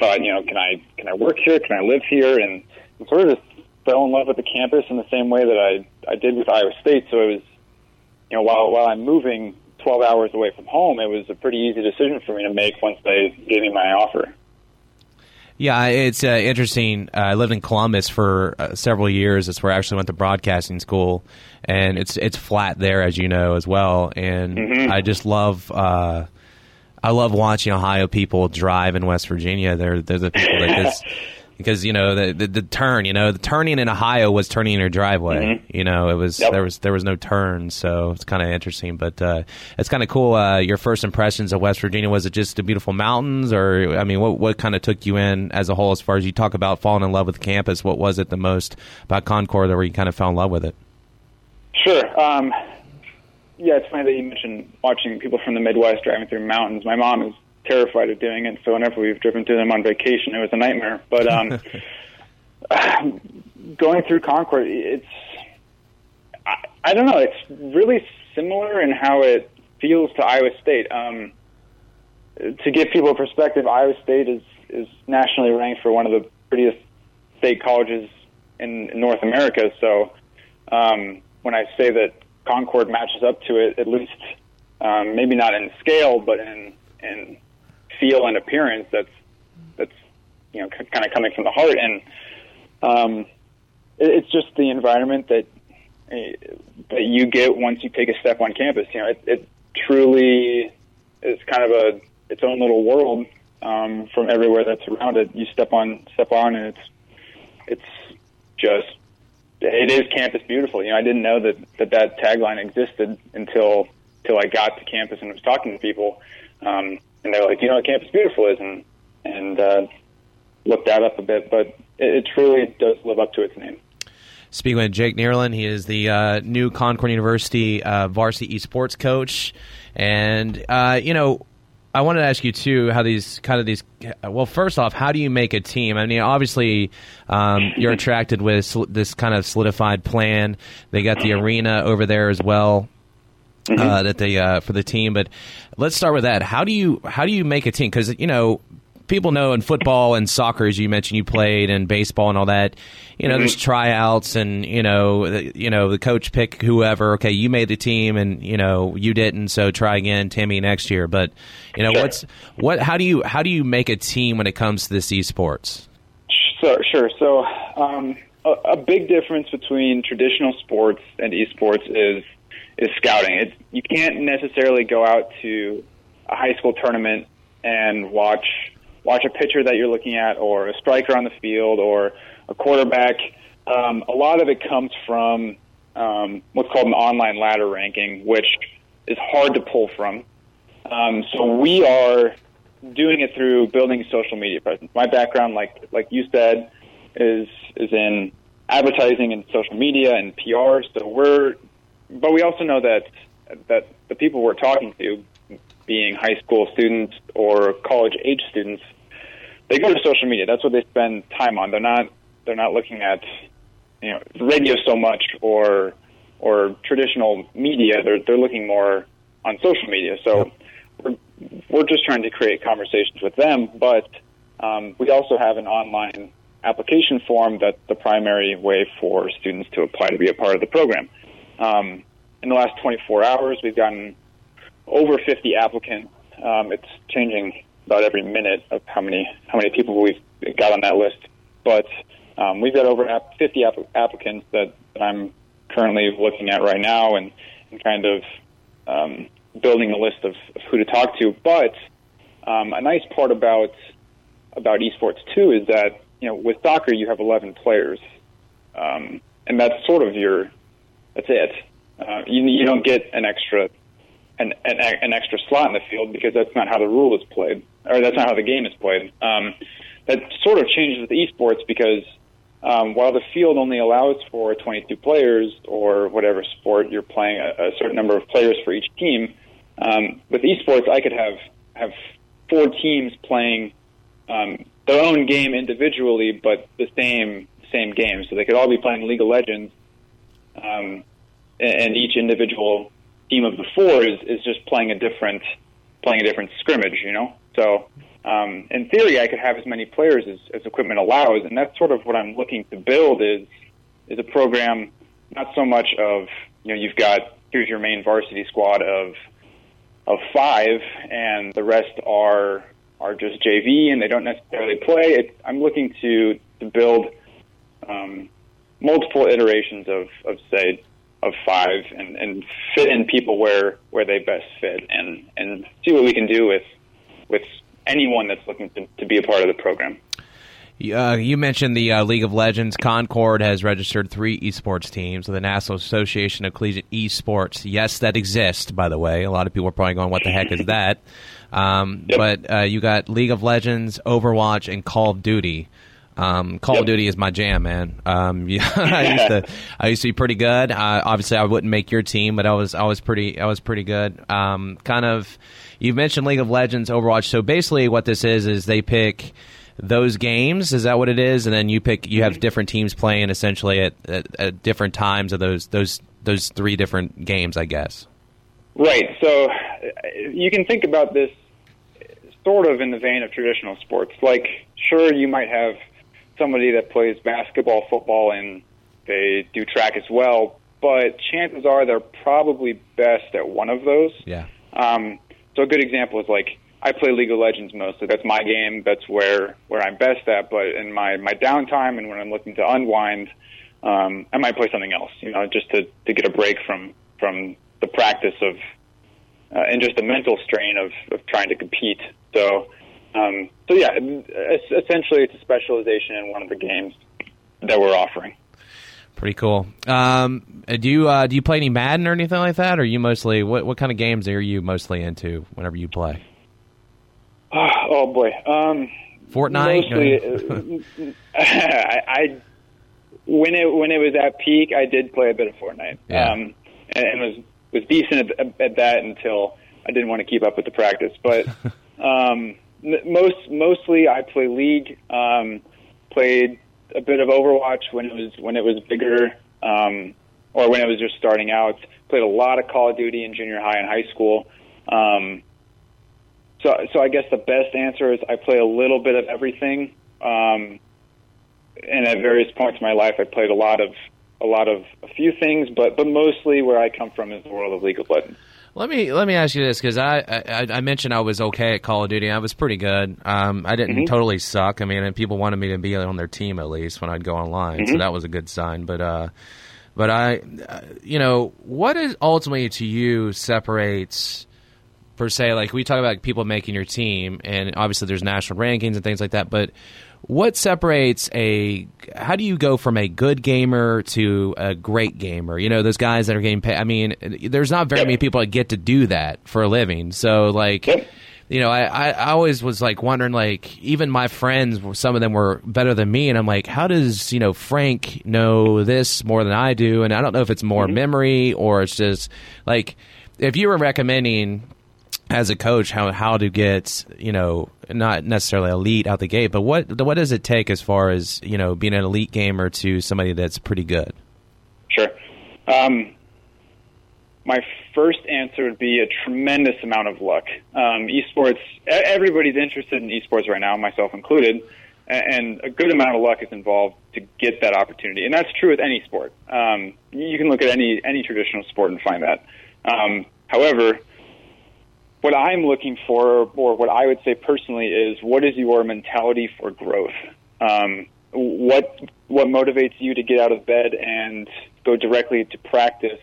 thought, you know, can I can I work here? Can I live here? And, and sort of just fell in love with the campus in the same way that I I did with Iowa State. So it was, you know, while while I'm moving 12 hours away from home, it was a pretty easy decision for me to make once they gave me my offer. Yeah, it's uh, interesting. Uh, I lived in Columbus for uh, several years. That's where I actually went to broadcasting school, and it's it's flat there, as you know, as well. And Mhm. I just love uh, I love watching Ohio people drive in West Virginia. They're they're the people that just because you know the, the the turn, you know, the turning in Ohio was turning in your driveway. Mhm. You know, it was there was there was no turn, so it's kind of interesting. But uh, it's kind of cool. Uh, your first impressions of West Virginia was it just the beautiful mountains, or I mean, what what kind of took you in as a whole? As far as you talk about falling in love with campus, what was it the most about Concord that where you kind of fell in love with it? Sure. Um, yeah, it's funny that you mentioned watching people from the Midwest driving through mountains. My mom is terrified of doing it, so whenever we've driven through them on vacation, it was a nightmare. But um, going through Concord, it's I, I don't know. It's really similar in how it feels to Iowa State. Um, to give people perspective, Iowa State is is nationally ranked for one of the prettiest state colleges in, in North America. So um, when I say that Concord matches up to it, at least um, maybe not in scale, but in in feel and appearance, that's that's you know kind of coming from the heart, and um, it, it's just the environment that that you get once you take a step on campus. You know, it, it truly is kind of a its own little world um, from everywhere that's around it. You step on step on, and it's it's just it is campus beautiful. You know, I didn't know that that, that tagline existed until until I got to campus and was talking to people, um, and they were like, you know, what campus beautiful is, and and uh, looked that up a bit, but it, it truly does live up to its name. Speaking with Jake Neerlin, he is the uh, new Concord University uh, varsity esports coach, and uh, you know. I wanted to ask you too how these kind of these. Well, first off, how do you make a team? I mean, obviously, um, you're attracted with this kind of solidified plan. They got the arena over there as well. Uh, that they uh, for the team, but let's start with that. How do you how do you make a team? Because you know people know in football and soccer, as you mentioned, you played and baseball and all that. You know, Mhm. there's tryouts and you know, the, you know, the coach pick whoever. Okay, you made the team and you know you didn't, so try again, Timmy, next year. But you know, what's what? How do you how do you make a team when it comes to this esports? So, sure. So, um, a, a big difference between traditional sports and esports is is scouting. It, you can't necessarily go out to a high school tournament and watch watch a pitcher that you're looking at, or a striker on the field, or a quarterback. Um, a lot of it comes from um, what's called an online ladder ranking, which is hard to pull from. Um, so we are doing it through building social media presence. My background, like like you said, is is in advertising and social media and PR. So we're, but we also know that that the people we're talking to, being high school students or college age students, they go to social media. That's what they spend time on. They're not they're not looking at you know radio so much or or traditional media. They're they're looking more on social media. So we're we're just trying to create conversations with them, but um, we also have an online application form that's the primary way for students to apply to be a part of the program. Um, in the last 24 hours, we've gotten over 50 applicants. Um, it's changing about every minute of how many how many people we've got on that list, but um, we've got over 50 app- applicants that, I'm currently looking at right now and, and kind of um, building a list of, of who to talk to. But um, a nice part about about esports too is that you know with soccer you have 11 players, um, and that's sort of your that's it. Uh, you you don't get an extra an, an an extra slot in the field because that's not how the rule is played, or that's not how the game is played. Um, that sort of changes with esports because um, while the field only allows for 22 players or whatever sport you're playing, a, a certain number of players for each team. Um, with esports, I could have have four teams playing um, their own game individually, but the same same game. So they could all be playing League of Legends, um, and, each individual team of the four is, is just playing a different playing a different scrimmage. You know, so um, in theory, I could have as many players as, as equipment allows, and that's sort of what I'm looking to build is is a program not so much of you know you've got here's your main varsity squad of of five, and the rest are are just JV, and they don't necessarily play. It, I'm looking to to build um, multiple iterations of of say of five, and, and fit in people where where they best fit, and and see what we can do with with anyone that's looking to, to be a part of the program. Uh, you mentioned the uh, League of Legends. Concord has registered three esports teams. With the National Association of Collegiate Esports. Yes, that exists, by the way. A lot of people are probably going, what the heck is that? Um, yep. But uh, you got League of Legends, Overwatch, and Call of Duty. Um, Call yep. of Duty is my jam, man. Um, yeah, I used to, I used to be pretty good. Uh, obviously, I wouldn't make your team, but I was, I was pretty, I was pretty good. Um, kind of, you mentioned League of Legends, Overwatch. So basically, what this is is they pick those games. Is that what it is? And then you pick. You have different teams playing essentially at, at, at different times of those those those three different games, I guess. Right. So you can think about this sort of in the vein of traditional sports. Like, sure, you might have somebody that plays basketball, football, and they do track as well, but chances are they're probably best at one of those. Yeah. Um, so a good example is like I play League of Legends mostly. That's my game. That's where where I'm best at. But in my my downtime and when I'm looking to unwind, um, I might play something else. You know, just to to get a break from from the practice of uh, and just the mental strain of of trying to compete. So. Um, so yeah, essentially it's a specialization in one of the games that we're offering. Pretty cool. Um, do you uh, do you play any Madden or anything like that, or you mostly what what kind of games are you mostly into whenever you play? Oh, oh boy, um, Fortnite. Mostly, uh, I, I when it when it was at peak, I did play a bit of Fortnite, yeah. um, and, and was was decent at, at that until I didn't want to keep up with the practice. But um, most mostly, I play League. Um, played a bit of Overwatch when it was when it was bigger, um, or when it was just starting out. Played a lot of Call of Duty in junior high and high school. Um, so, so I guess the best answer is I play a little bit of everything. Um, and at various points in my life, I played a lot of a lot of a few things, but but mostly where I come from is the world of League of Legends. Let me let me ask you this because I, I, I mentioned I was okay at Call of Duty. I was pretty good. Um, I didn't mm-hmm. totally suck. I mean, and people wanted me to be on their team at least when I'd go online, mm-hmm. so that was a good sign. But uh, but I, uh, you know, what is ultimately to you separates per se? Like we talk about people making your team, and obviously there's national rankings and things like that. But what separates a? How do you go from a good gamer to a great gamer? You know, those guys that are getting paid. I mean, there's not very many people that get to do that for a living. So, like, you know, I, I always was like wondering, like, even my friends, some of them were better than me, and I'm like, how does you know Frank know this more than I do? And I don't know if it's more mm-hmm. memory or it's just like if you were recommending as a coach how how to get you know not necessarily elite out the gate, but what what does it take as far as you know being an elite gamer to somebody that's pretty good? Sure. Um, my first answer would be a tremendous amount of luck. Um, esports, everybody's interested in esports right now, myself included, and a good amount of luck is involved to get that opportunity. And that's true with any sport. Um, you can look at any any traditional sport and find that. Um, however, what I'm looking for, or what I would say personally, is what is your mentality for growth? Um, what what motivates you to get out of bed and go directly to practice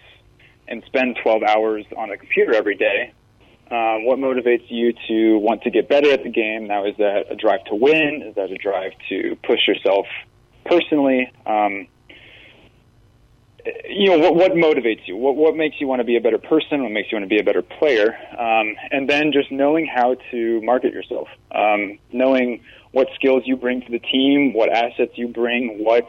and spend 12 hours on a computer every day? Um, what motivates you to want to get better at the game? Now, is that a drive to win? Is that a drive to push yourself personally? Um, you know what, what motivates you? What what makes you want to be a better person? What makes you want to be a better player? Um, and then just knowing how to market yourself. Um, knowing what skills you bring to the team what assets you bring what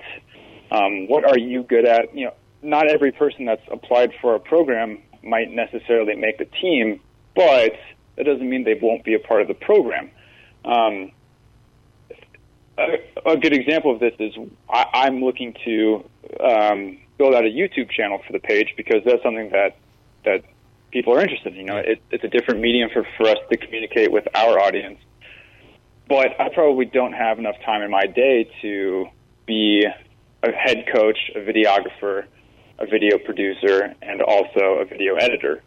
um, what are you good at? You know not every person that's applied for a program might necessarily make the team but that doesn't mean they won't be a part of the program. Um, a, a good example of this is I, I'm looking to um, build out a YouTube channel for the page because that's something that that people are interested in. You know, it, it's a different medium for for us to communicate with our audience. But I probably don't have enough time in my day to be a head coach, a videographer, a video producer, and also a video editor.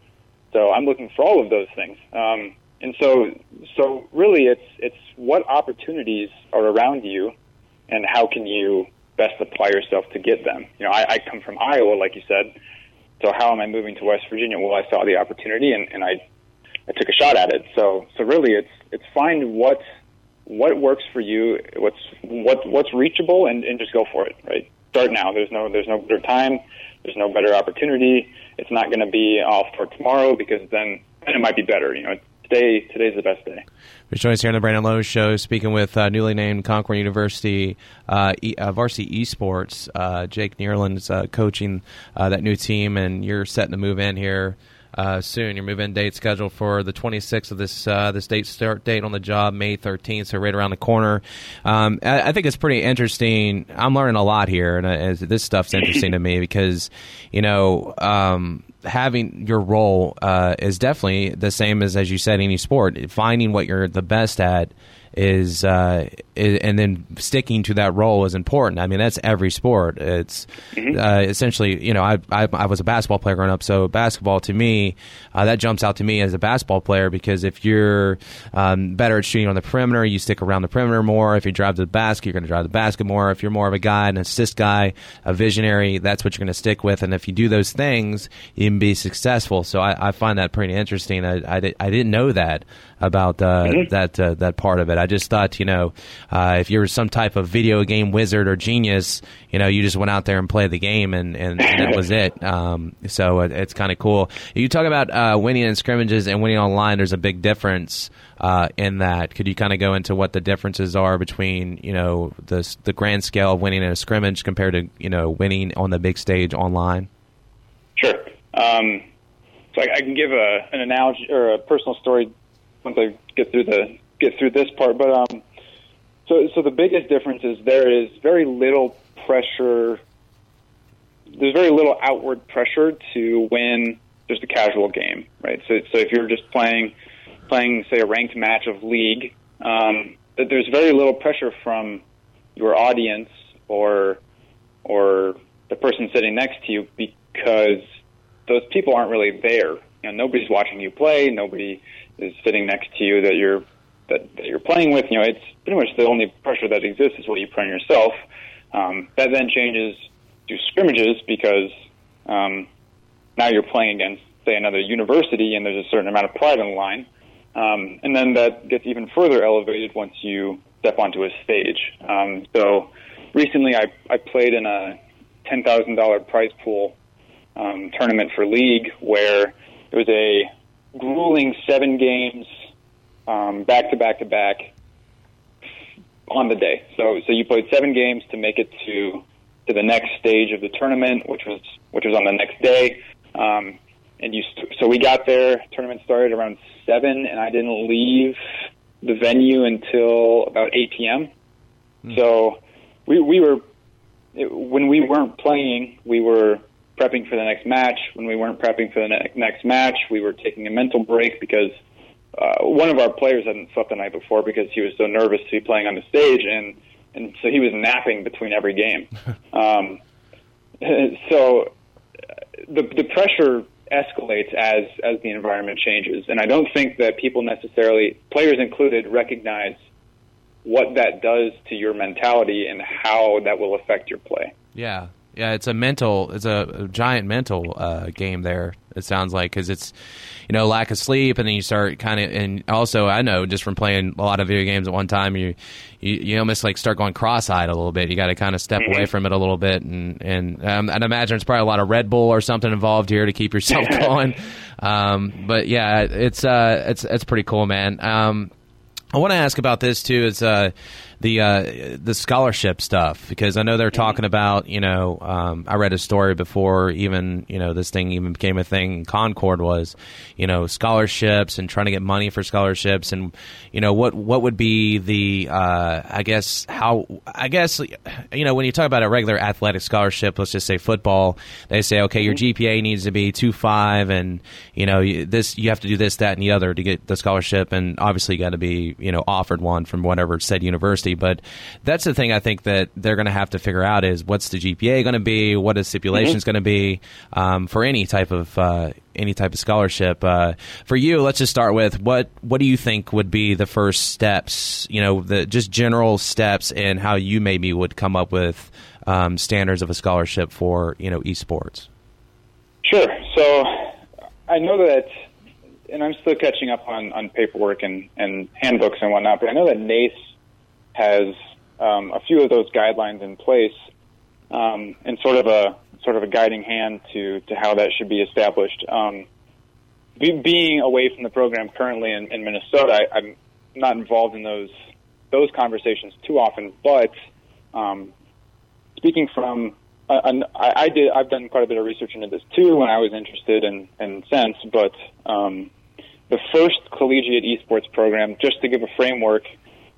So I'm looking for all of those things. Um, and so, so really, it's it's what opportunities are around you, and how can you best apply yourself to get them. You know, I, I come from Iowa, like you said. So how am I moving to West Virginia? Well, I saw the opportunity and, and I, I took a shot at it. So, so really, it's it's find what what works for you, what's what what's reachable, and, and just go for it. Right, start now. There's no there's no better time. There's no better opportunity. It's not going to be off for tomorrow because then then it might be better. You know, today today's the best day. We're joining here on the Brandon Lowe Show, speaking with uh, newly named Concord University uh, e- uh, varsity esports. Uh, Jake Neerland's uh, coaching uh, that new team, and you're setting to move in here soon. Your move-in date scheduled for the 26th of this this date start date on the job, May 13th, so right around the corner. Um, I, I, think it's pretty interesting. I'm learning a lot here, and this stuff's interesting to me because you know. Um, having your role uh, is definitely the same as as you said any sport. Finding what you're the best at is, uh, is, and then sticking to that role is important. I mean, that's every sport. It's mm-hmm. uh, essentially, you know, I, I, I was a basketball player growing up, so basketball to me uh, that jumps out to me as a basketball player because if you're um, better at shooting on the perimeter, you stick around the perimeter more. If you drive to the basket, you're going to drive the basket more. If you're more of a guy, an assist guy, a visionary, that's what you're going to stick with. And if you do those things, you can be successful. So I, I find that pretty interesting. I, I, I didn't know that about uh, mm-hmm. that uh, that part of it. I just thought, you know, uh, if you're some type of video game wizard or genius, you know, you just went out there and played the game, and, and, and that was it. Um, so it, it's kind of cool. You talk about uh, winning in scrimmages and winning online. There's a big difference uh, in that. Could you kind of go into what the differences are between, you know, the the grand scale of winning in a scrimmage compared to, you know, winning on the big stage online? Sure. Um, so I, I, can give a, an analogy or a personal story once I get through the get through this part. But um, so so the biggest difference is there is very little pressure. There's very little outward pressure to win just a casual game, right? So so if you're just playing playing say a ranked match of league, um, there's very little pressure from your audience or or the person sitting next to you because those people aren't really there. You know, nobody's watching you play. Nobody is sitting next to you that you're that, that you're playing with. You know, it's pretty much the only pressure that exists is what you put on yourself. Um, that then changes to scrimmages because um, now you're playing against, say, another university, and there's a certain amount of pride on the line. Um, and then that gets even further elevated once you step onto a stage. Um, so recently, I, I played in a ten thousand dollar prize pool um, tournament for league where it was a grueling seven games um, back to back to back on the day. So so you played seven games to make it to to the next stage of the tournament, which was which was on the next day. Um, and you st- so we got there. Tournament started around seven, and I didn't leave the venue until about eight p.m. Mm. So we we were it, when we weren't playing, we were prepping for the next match. When we weren't prepping for the ne- next match, we were taking a mental break because uh, one of our players hadn't slept the night before because he was so nervous to be playing on the stage, and and so he was napping between every game. um, so uh, the the pressure escalates as as the environment changes, and I don't think that people necessarily, players included, recognize what that does to your mentality and how that will affect your play. Yeah, Yeah, it's a mental, it's a, a giant mental uh, game there. It sounds like because it's, you know, lack of sleep, and then you start kind of, and also I know just from playing a lot of video games at one time, you you, you almost like start going cross-eyed a little bit. You got to kind of step away from it a little bit, and and um, I'd imagine it's probably a lot of Red Bull or something involved here to keep yourself going. Um, but yeah, it's uh, it's it's pretty cool, man. Um, I want to ask about this too. Is uh, the uh, the scholarship stuff because I know they're talking about you know um, I read a story before even you know this thing even became a thing. Concord was you know scholarships and trying to get money for scholarships and you know what what would be the uh, I guess how I guess you know when you talk about a regular athletic scholarship, let's just say football, they say okay your GPA needs to be two five and you know you, this you have to do this that and the other to get the scholarship and obviously you got to be you know offered one from whatever said university but that's the thing I think that they're going to have to figure out is what's the GPA going to be, what is stipulations Mm-hmm. going to be um, for any type of uh, any type of scholarship. Uh, for you, let's just start with what what do you think would be the first steps? You know, the just general steps in how you maybe would come up with um, standards of a scholarship for you know esports. Sure. So I know that, and I'm still catching up on, on paperwork and, and handbooks and whatnot, but I know that NACE has um, a few of those guidelines in place um, and sort of a sort of a guiding hand to, to how that should be established. Um, be, being away from the program currently in, in Minnesota, I, I'm not involved in those those conversations too often, but um, speaking from an- I, I did I've done quite a bit of research into this too when I was interested in in sense, but um, the first collegiate esports program, just to give a framework,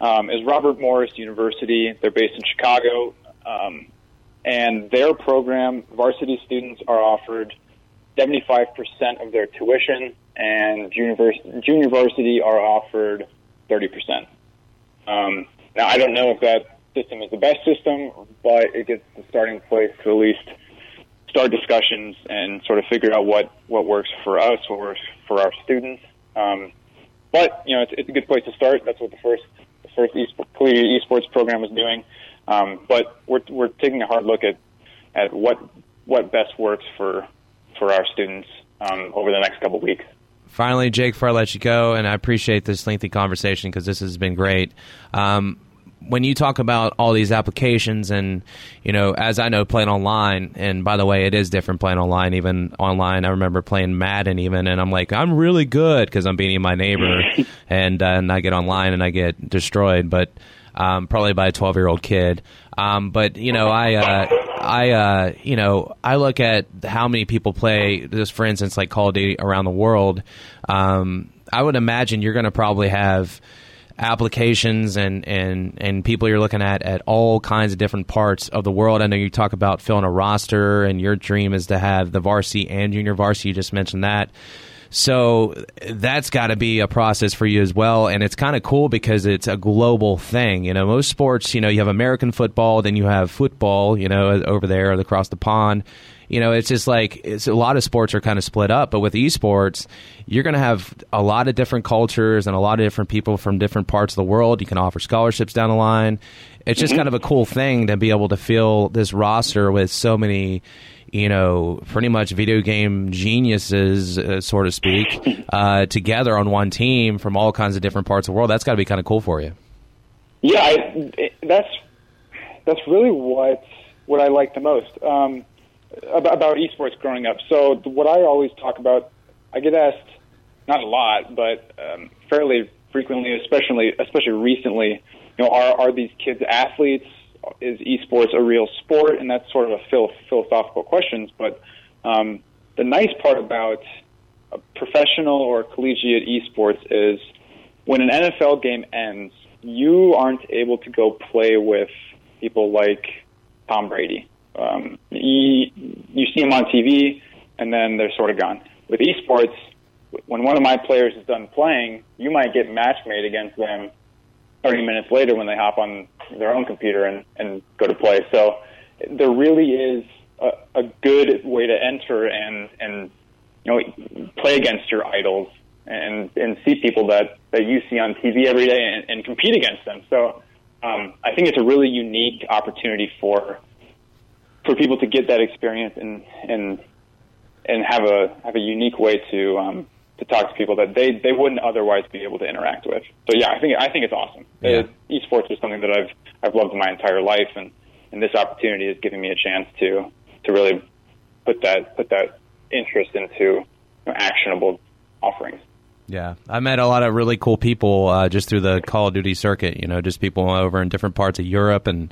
um, is Robert Morris University. They're based in Chicago, um, and their program varsity students are offered 75% of their tuition, and junior, varsity are offered 30%. Um, now, I don't know if that system is the best system, but it gets the starting place to at least start discussions and sort of figure out what, what works for us, what works for our students. Um, but you know, it's, it's a good place to start. That's what the first first esport, collegiate esports program is doing. Um, but we're we're taking a hard look at at what what best works for for our students um, over the next couple weeks. Finally, Jake, before I let you go, and I appreciate this lengthy conversation because this has been great. Um, when you talk about all these applications, and you know, as I know, playing online, and by the way, it is different playing online. Even online, I remember playing Madden, even, and I'm like, I'm really good because I'm beating my neighbor, and uh, and I get online and I get destroyed, but um, probably by a 12 year old kid. Um, but you know, I, uh, I, uh, you know, I look at how many people play this, for instance, like Call of Duty around the world. Um, I would imagine you're going to probably have applications and, and, and people you're looking at at all kinds of different parts of the world. I know you talk about filling a roster, and your dream is to have the varsity and junior varsity. You just mentioned that. So that's got to be a process for you as well, and it's kind of cool because it's a global thing. You know, most sports, you know, you have American football, then you have football, you know, over there across the pond. You know, it's just like it's a lot of sports are kind of split up, but with esports, you're going to have a lot of different cultures and a lot of different people from different parts of the world. You can offer scholarships down the line. It's just Mhm. kind of a cool thing to be able to fill this roster with so many you know, pretty much video game geniuses, uh, so to speak, uh, together on one team from all kinds of different parts of the world. That's got to be kind of cool for you. Yeah, I, it- that's that's really what what I like the most um, about, about esports growing up. So what I always talk about, I get asked not a lot, but um, fairly frequently, especially especially recently. You know, are are these kids athletes? Is esports a real sport? And that's sort of a phil- philosophical questions. But um, the nice part about professional or collegiate esports is when an NFL game ends, you aren't able to go play with people like Tom Brady. Um, you, you see them on TV, and then they're sort of gone. With esports, when one of my players is done playing, you might get match made against them 30 minutes later when they hop on their own computer and, and go to play. So there really is a, a good way to enter and, and you know play against your idols and and see people that that you see on TV every day and, and compete against them. So um, I think it's a really unique opportunity for for people to get that experience and and and have a have a unique way to um, to talk to people that they they wouldn't otherwise be able to interact with. So yeah, I think I think it's awesome. Yeah. Uh, esports is something that I've I've loved my entire life, and and this opportunity is giving me a chance to to really put that put that interest into you know, actionable offerings. Yeah, I met a lot of really cool people uh, just through the Call of Duty circuit. You know, just people over in different parts of Europe and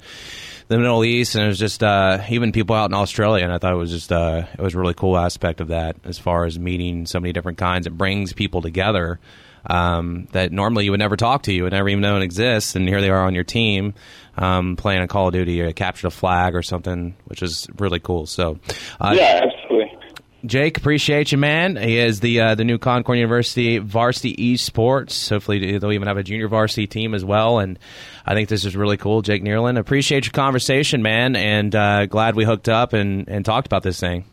the Middle East, and it was just uh, even people out in Australia. And I thought it was just uh, it was a really cool aspect of that as far as meeting so many different kinds. It brings people together um, that normally you would never talk to, you would never even know it exists, and here they are on your team um, playing a Call of Duty or captured a flag or something, which is really cool. So, uh, yeah, absolutely. Jake, appreciate you, man. He is the uh, the new Concord University varsity esports. Hopefully, they'll even have a junior varsity team as well. And I think this is really cool, Jake Neerlin. Appreciate your conversation, man, and uh, glad we hooked up and, and talked about this thing.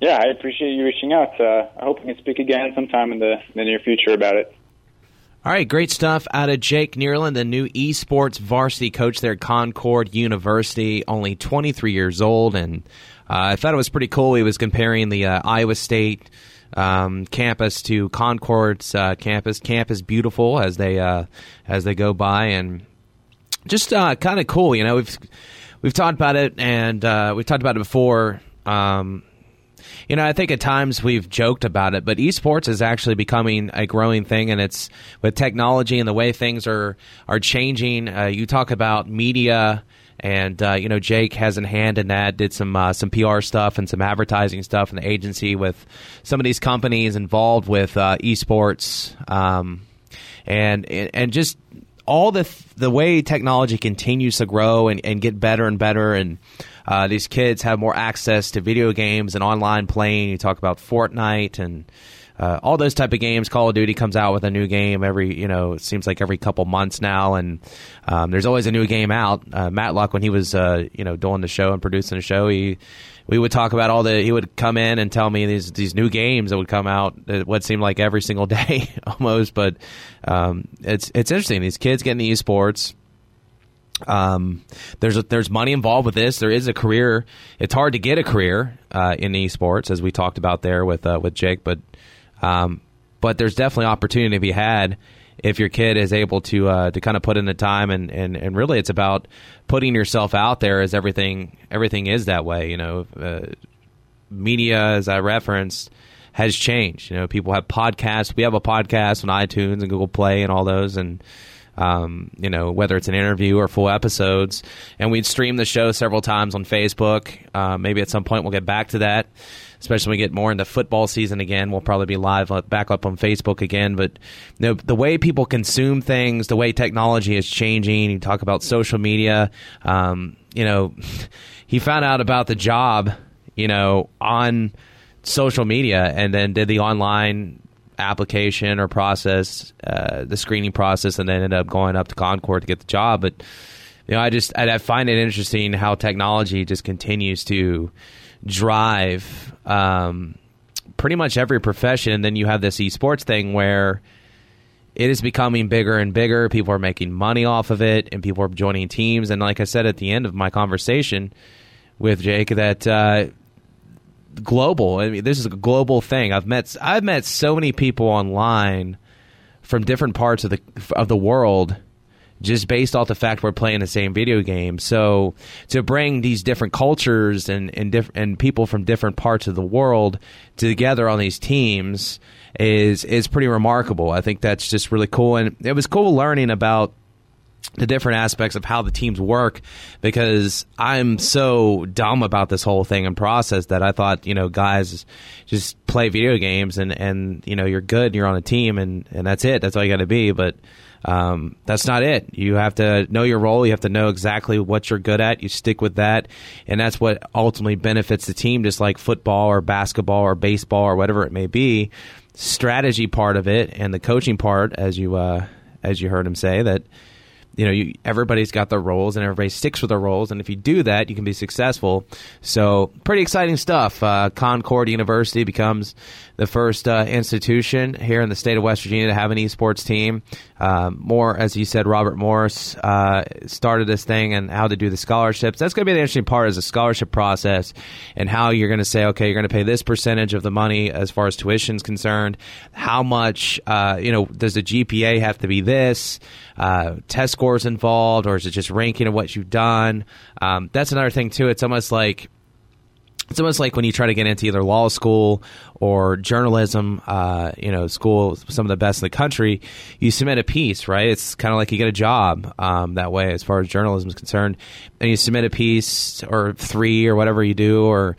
Yeah, I appreciate you reaching out. Uh, I hope we can speak again sometime in the, in the near future about it. All right, great stuff out of Jake Neerlin, the new esports varsity coach there at Concord University, only 23 years old, and I thought it was pretty cool. He was comparing the uh, Iowa State um, campus to Concord's uh, campus. Camp is beautiful as they uh, as they go by, and just uh, kind of cool. You know, we've we've talked about it, and uh, we've talked about it before. Um, you know, I think at times we've joked about it, but esports is actually becoming a growing thing, and it's with technology and the way things are are changing. Uh, you talk about media, and uh, you know Jake has a hand in that. Did some uh, some PR stuff and some advertising stuff in the agency with some of these companies involved with uh, esports, um, and and just all the the way technology continues to grow and, and get better and better and uh, these kids have more access to video games and online playing. You talk about Fortnite and uh, all those type of games. Call of Duty comes out with a new game every, you know, it seems like every couple months now, and um, there's always a new game out. Uh, Matlock, when he was, uh, you know, doing the show and producing the show, he we would talk about all the. He would come in and tell me these these new games that would come out. What seemed like every single day almost, but um, it's it's interesting. These kids getting the esports. Um, there's a, there's money involved with this. There is a career. It's hard to get a career uh, in esports, as we talked about there with uh, with Jake. But um, but there's definitely opportunity to be had if your kid is able to uh, to kind of put in the time and, and, and really it's about putting yourself out there as everything everything is that way. You know, uh, media as I referenced has changed. You know, people have podcasts. We have a podcast on iTunes and Google Play and all those and um, you know, whether it's an interview or full episodes. And we'd stream the show several times on Facebook. Uh, maybe at some point we'll get back to that, especially when we get more into football season again. We'll probably be live uh, back up on Facebook again. But you know, the way people consume things, the way technology is changing, you talk about social media. Um, you know, he found out about the job, you know, on social media and then did the online application or process, uh, the screening process, and then ended up going up to Concord to get the job. But you know, I just I find it interesting how technology just continues to drive um, pretty much every profession. And then you have this esports thing where it is becoming bigger and bigger. People are making money off of it, and people are joining teams. And like I said at the end of my conversation with Jake, that uh, global. I mean, this is a global thing. I've met I've met so many people online from different parts of the of the world just based off the fact we're playing the same video game. So to bring these different cultures and and, diff- and people from different parts of the world together on these teams is is pretty remarkable. I think that's just really cool, and it was cool learning about the different aspects of how the teams work because I'm so dumb about this whole thing and process that I thought, you know, guys just play video games and, and you know, you're good and you're on a team and, and that's it. That's all you got to be. But um, that's not it. You have to know your role. You have to know exactly what you're good at. You stick with that. And that's what ultimately benefits the team, just like football or basketball or baseball or whatever it may be. Strategy part of it and the coaching part, as you, uh, as you heard him say, that you know, you, everybody's got their roles and everybody sticks with their roles. And if you do that, you can be successful. So, pretty exciting stuff. Uh, Concord University becomes the first uh, institution here in the state of West Virginia to have an esports team. Um, more, as you said, Robert Morris uh, started this thing and how to do the scholarships. That's going to be the interesting part is the scholarship process and how you're going to say, okay, you're going to pay this percentage of the money as far as tuition is concerned. How much, uh, you know, does the GPA have to be this? Uh, test scores involved, or is it just ranking of what you've done? Um, that's another thing too. It's almost like it's almost like when you try to get into either law school or journalism, uh, you know, school, some of the best in the country, you submit a piece, right? It's kind of like you get a job um, that way as far as journalism is concerned. And you submit a piece or three or whatever you do, or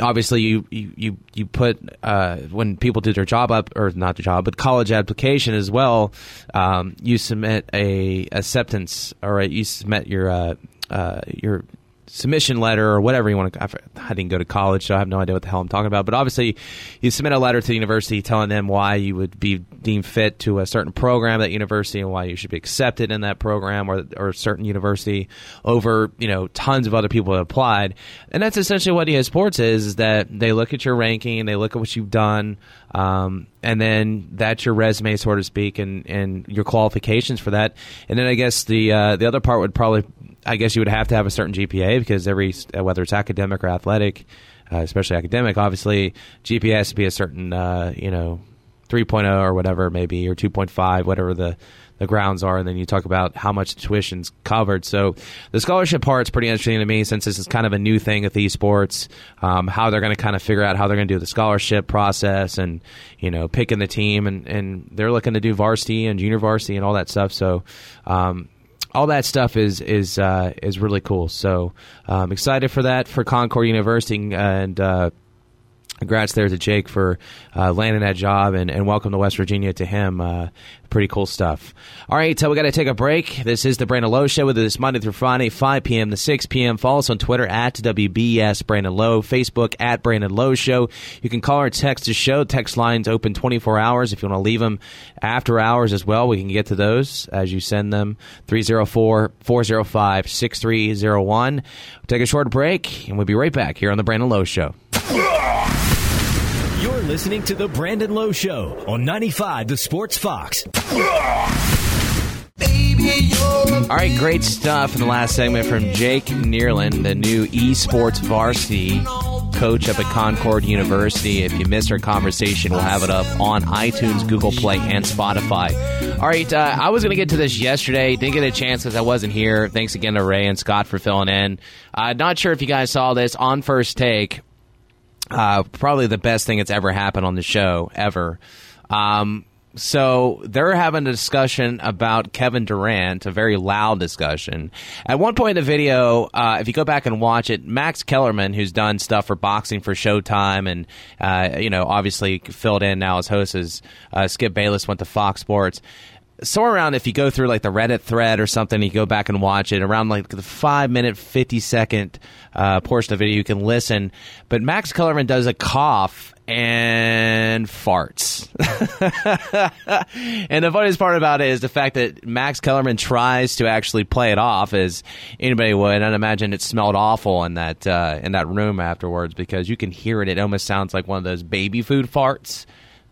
obviously you, you, you, put, uh, when people do their job up, or not the job, but college application as well, um, you submit a acceptance, all right, you submit your, uh, uh, your submission letter or whatever you want to. I didn't go to college, so I have no idea what the hell I'm talking about. But obviously, you submit a letter to the university telling them why you would be deemed fit to a certain program at university and why you should be accepted in that program or or a certain university over you know tons of other people that applied. And that's essentially what esports is: is that they look at your ranking, and they look at what you've done. Um, and then that's your resume, so to speak, and, and your qualifications for that. And then I guess the uh, the other part would probably I guess you would have to have a certain GPA because every uh, whether it's academic or athletic, uh, especially academic, obviously GPA has to be a certain uh, you know 3.0 or whatever maybe or 2.5 whatever the the grounds are, and then you talk about how much tuition's covered. So the scholarship part's pretty interesting to me since this is kind of a new thing with esports. Um, how they're going to kind of figure out how they're going to do the scholarship process, and you know picking the team, and and they're looking to do varsity and junior varsity and all that stuff. So. Um, all that stuff is is uh, is really cool. So I'm um, excited for that for Concord University and. Uh, Congrats there to Jake for uh, landing that job and, and welcome to West Virginia to him. Uh, pretty cool stuff. All right, so we got to take a break. This is the Brandon Lowe Show with this Monday through Friday, 5 p.m. to 6 p.m. Follow us on Twitter at WBS Brandon Lowe, Facebook at Brandon Lowe Show. You can call or text the show. Text lines open 24 hours. If you want to leave them after hours as well, we can get to those as you send them 304 405 6301. Take a short break and we'll be right back here on the Brandon Lowe Show. You're listening to The Brandon Lowe Show on 95 The Sports Fox. All right, great stuff in the last segment from Jake Neerlin, the new esports varsity coach up at Concord University. If you missed our conversation, we'll have it up on iTunes, Google Play, and Spotify. All right, uh, I was going to get to this yesterday. Didn't get a chance because I wasn't here. Thanks again to Ray and Scott for filling in. Uh, not sure if you guys saw this on first take. Uh, probably the best thing that's ever happened on the show ever. Um, so they're having a discussion about Kevin Durant, a very loud discussion. At one point in the video, uh, if you go back and watch it, Max Kellerman, who's done stuff for boxing for Showtime, and uh, you know, obviously filled in now as host as uh, Skip Bayless went to Fox Sports somewhere around if you go through like the Reddit thread or something, you go back and watch it around like the five minute, 50 second uh, portion of the video, you can listen. But Max Kellerman does a cough and farts. and the funniest part about it is the fact that Max Kellerman tries to actually play it off as anybody would. I'd imagine it smelled awful in that uh, in that room afterwards because you can hear it. It almost sounds like one of those baby food farts.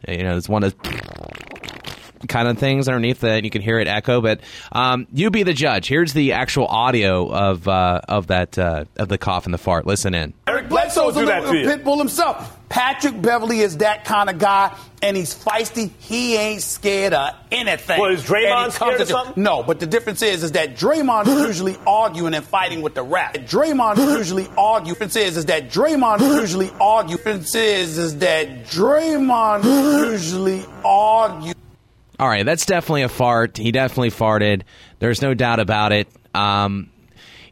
You know, it's one of those kind of things underneath that. You can hear it echo, but um, you be the judge. Here's the actual audio of uh, of that uh, of the cough and the fart. Listen in. Eric Bledsoe's a little pit bull himself. Patrick Beverley is that kind of guy, and he's feisty. He ain't scared of anything. Well, is Draymond scared of something? No, but the difference is, is that Draymond is usually arguing and fighting with the rap. Draymond is usually arguing. Difference is, is that Draymond is usually arguing. Difference is, is that Draymond usually argue. All right, that's definitely a fart. He definitely farted. There's no doubt about it. Um,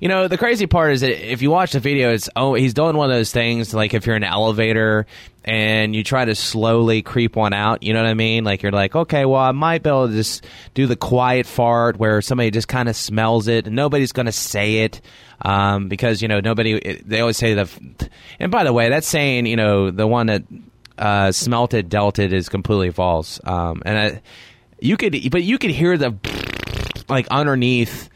you know, the crazy part is that if you watch the video, it's oh, he's doing one of those things like if you're in an elevator and you try to slowly creep one out. You know what I mean? Like you're like, okay, well, I might be able to just do the quiet fart where somebody just kind of smells it and nobody's going to say it. Um, because you know nobody. They always say the. And by the way, that's saying you know the one that uh, smelt it, dealt it is completely false. Um, and I, you could, but you could hear the like underneath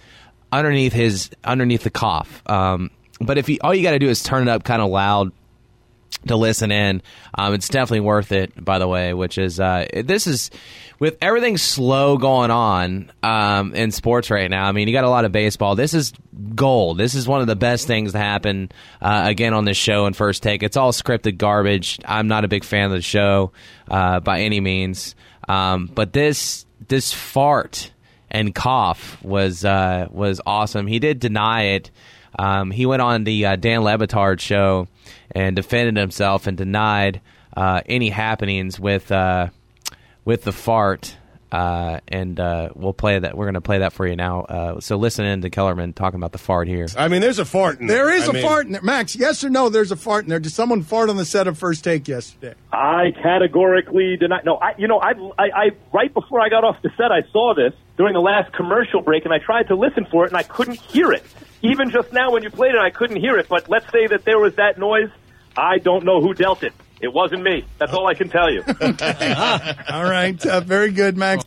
underneath his underneath the cough. Um, but if you all you got to do is turn it up kind of loud to listen in. Um, it's definitely worth it, by the way. Which is uh, this is with everything slow going on um, in sports right now. I mean, you got a lot of baseball. This is gold. This is one of the best things to happen uh, again on this show. And first take, it's all scripted garbage. I'm not a big fan of the show uh, by any means, um, but this this fart and cough was uh, was awesome. He did deny it. Um, he went on the uh, Dan Le Batard show and defended himself and denied uh, any happenings with uh, with the fart. Uh, and uh, we'll play that. We're going to play that for you now. Uh, so listen in to Kellerman talking about the fart here. I mean, there's a fart in there. There is a a fart in there. Max, yes or no, there's a fart in there. Did someone fart on the set of First Take yesterday? I categorically deny. No, I, you know, I, I, I, right before I got off the set, I saw this during the last commercial break, and I tried to listen for it, and I couldn't hear it. Even just now, when you played it, I couldn't hear it. But let's say that there was that noise. I don't know who dealt it. It wasn't me. That's all I can tell you. All right. Uh, very good, Max.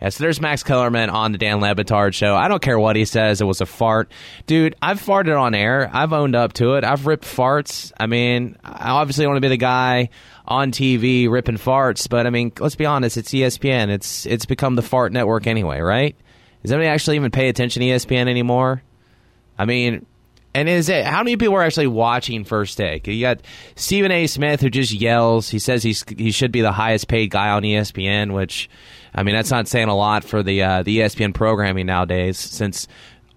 Yeah, so there's Max Kellerman on the Dan Le Batard show. I don't care what he says. It was a fart. Dude, I've farted on air. I've owned up to it. I've ripped farts. I mean, I obviously want to be the guy on TV ripping farts, but I mean, let's be honest. It's ESPN. It's it's become the fart network anyway, right? Does anybody actually even pay attention to ESPN anymore? I mean, and is it how many people are actually watching First Take? You got Stephen A. Smith who just yells. He says he's he should be the highest paid guy on ESPN, which I mean that's not saying a lot for the uh, the ESPN programming nowadays, since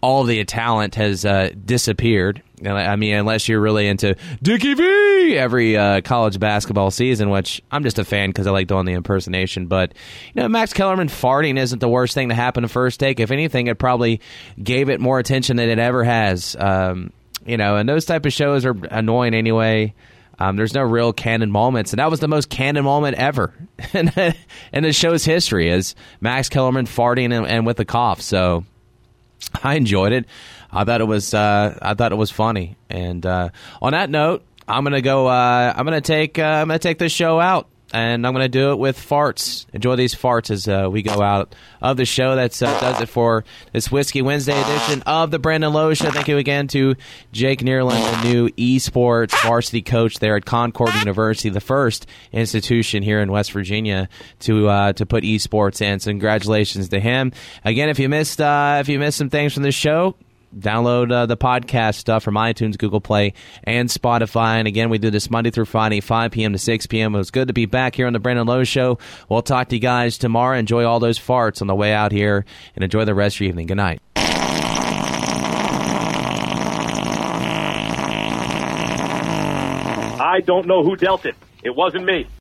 all the talent has uh, disappeared. I mean, unless you're really into Dickie V every uh, college basketball season, which I'm just a fan because I like doing the impersonation. But you know, Max Kellerman farting isn't the worst thing to happen to First Take. If anything, it probably gave it more attention than it ever has. Um, you know, and those type of shows are annoying anyway. Um, there's no real canon moments, and that was the most canon moment ever in, in the show's history, is Max Kellerman farting and, and with a cough. So I enjoyed it. I thought it was uh, I thought it was funny. And uh, on that note, I'm gonna go. Uh, I'm gonna take uh, I'm gonna take this show out, and I'm gonna do it with farts. Enjoy these farts as uh, we go out of the show. That uh, does it for this Whiskey Wednesday edition of the Brandon Lowe Show. Thank you again to Jake Neerland, the new esports varsity coach there at Concord University, the first institution here in West Virginia to uh, to put esports in. So congratulations to him. Again, if you missed if you missed some things from this show, download uh, the podcast stuff from iTunes, Google Play, and Spotify. And again, we do this Monday through Friday, 5 p.m. to 6 p.m. It was good to be back here on the Brandon Lowe Show. We'll talk to you guys tomorrow. Enjoy all those farts on the way out here, and enjoy the rest of your evening. Good night. I don't know who dealt it. It wasn't me.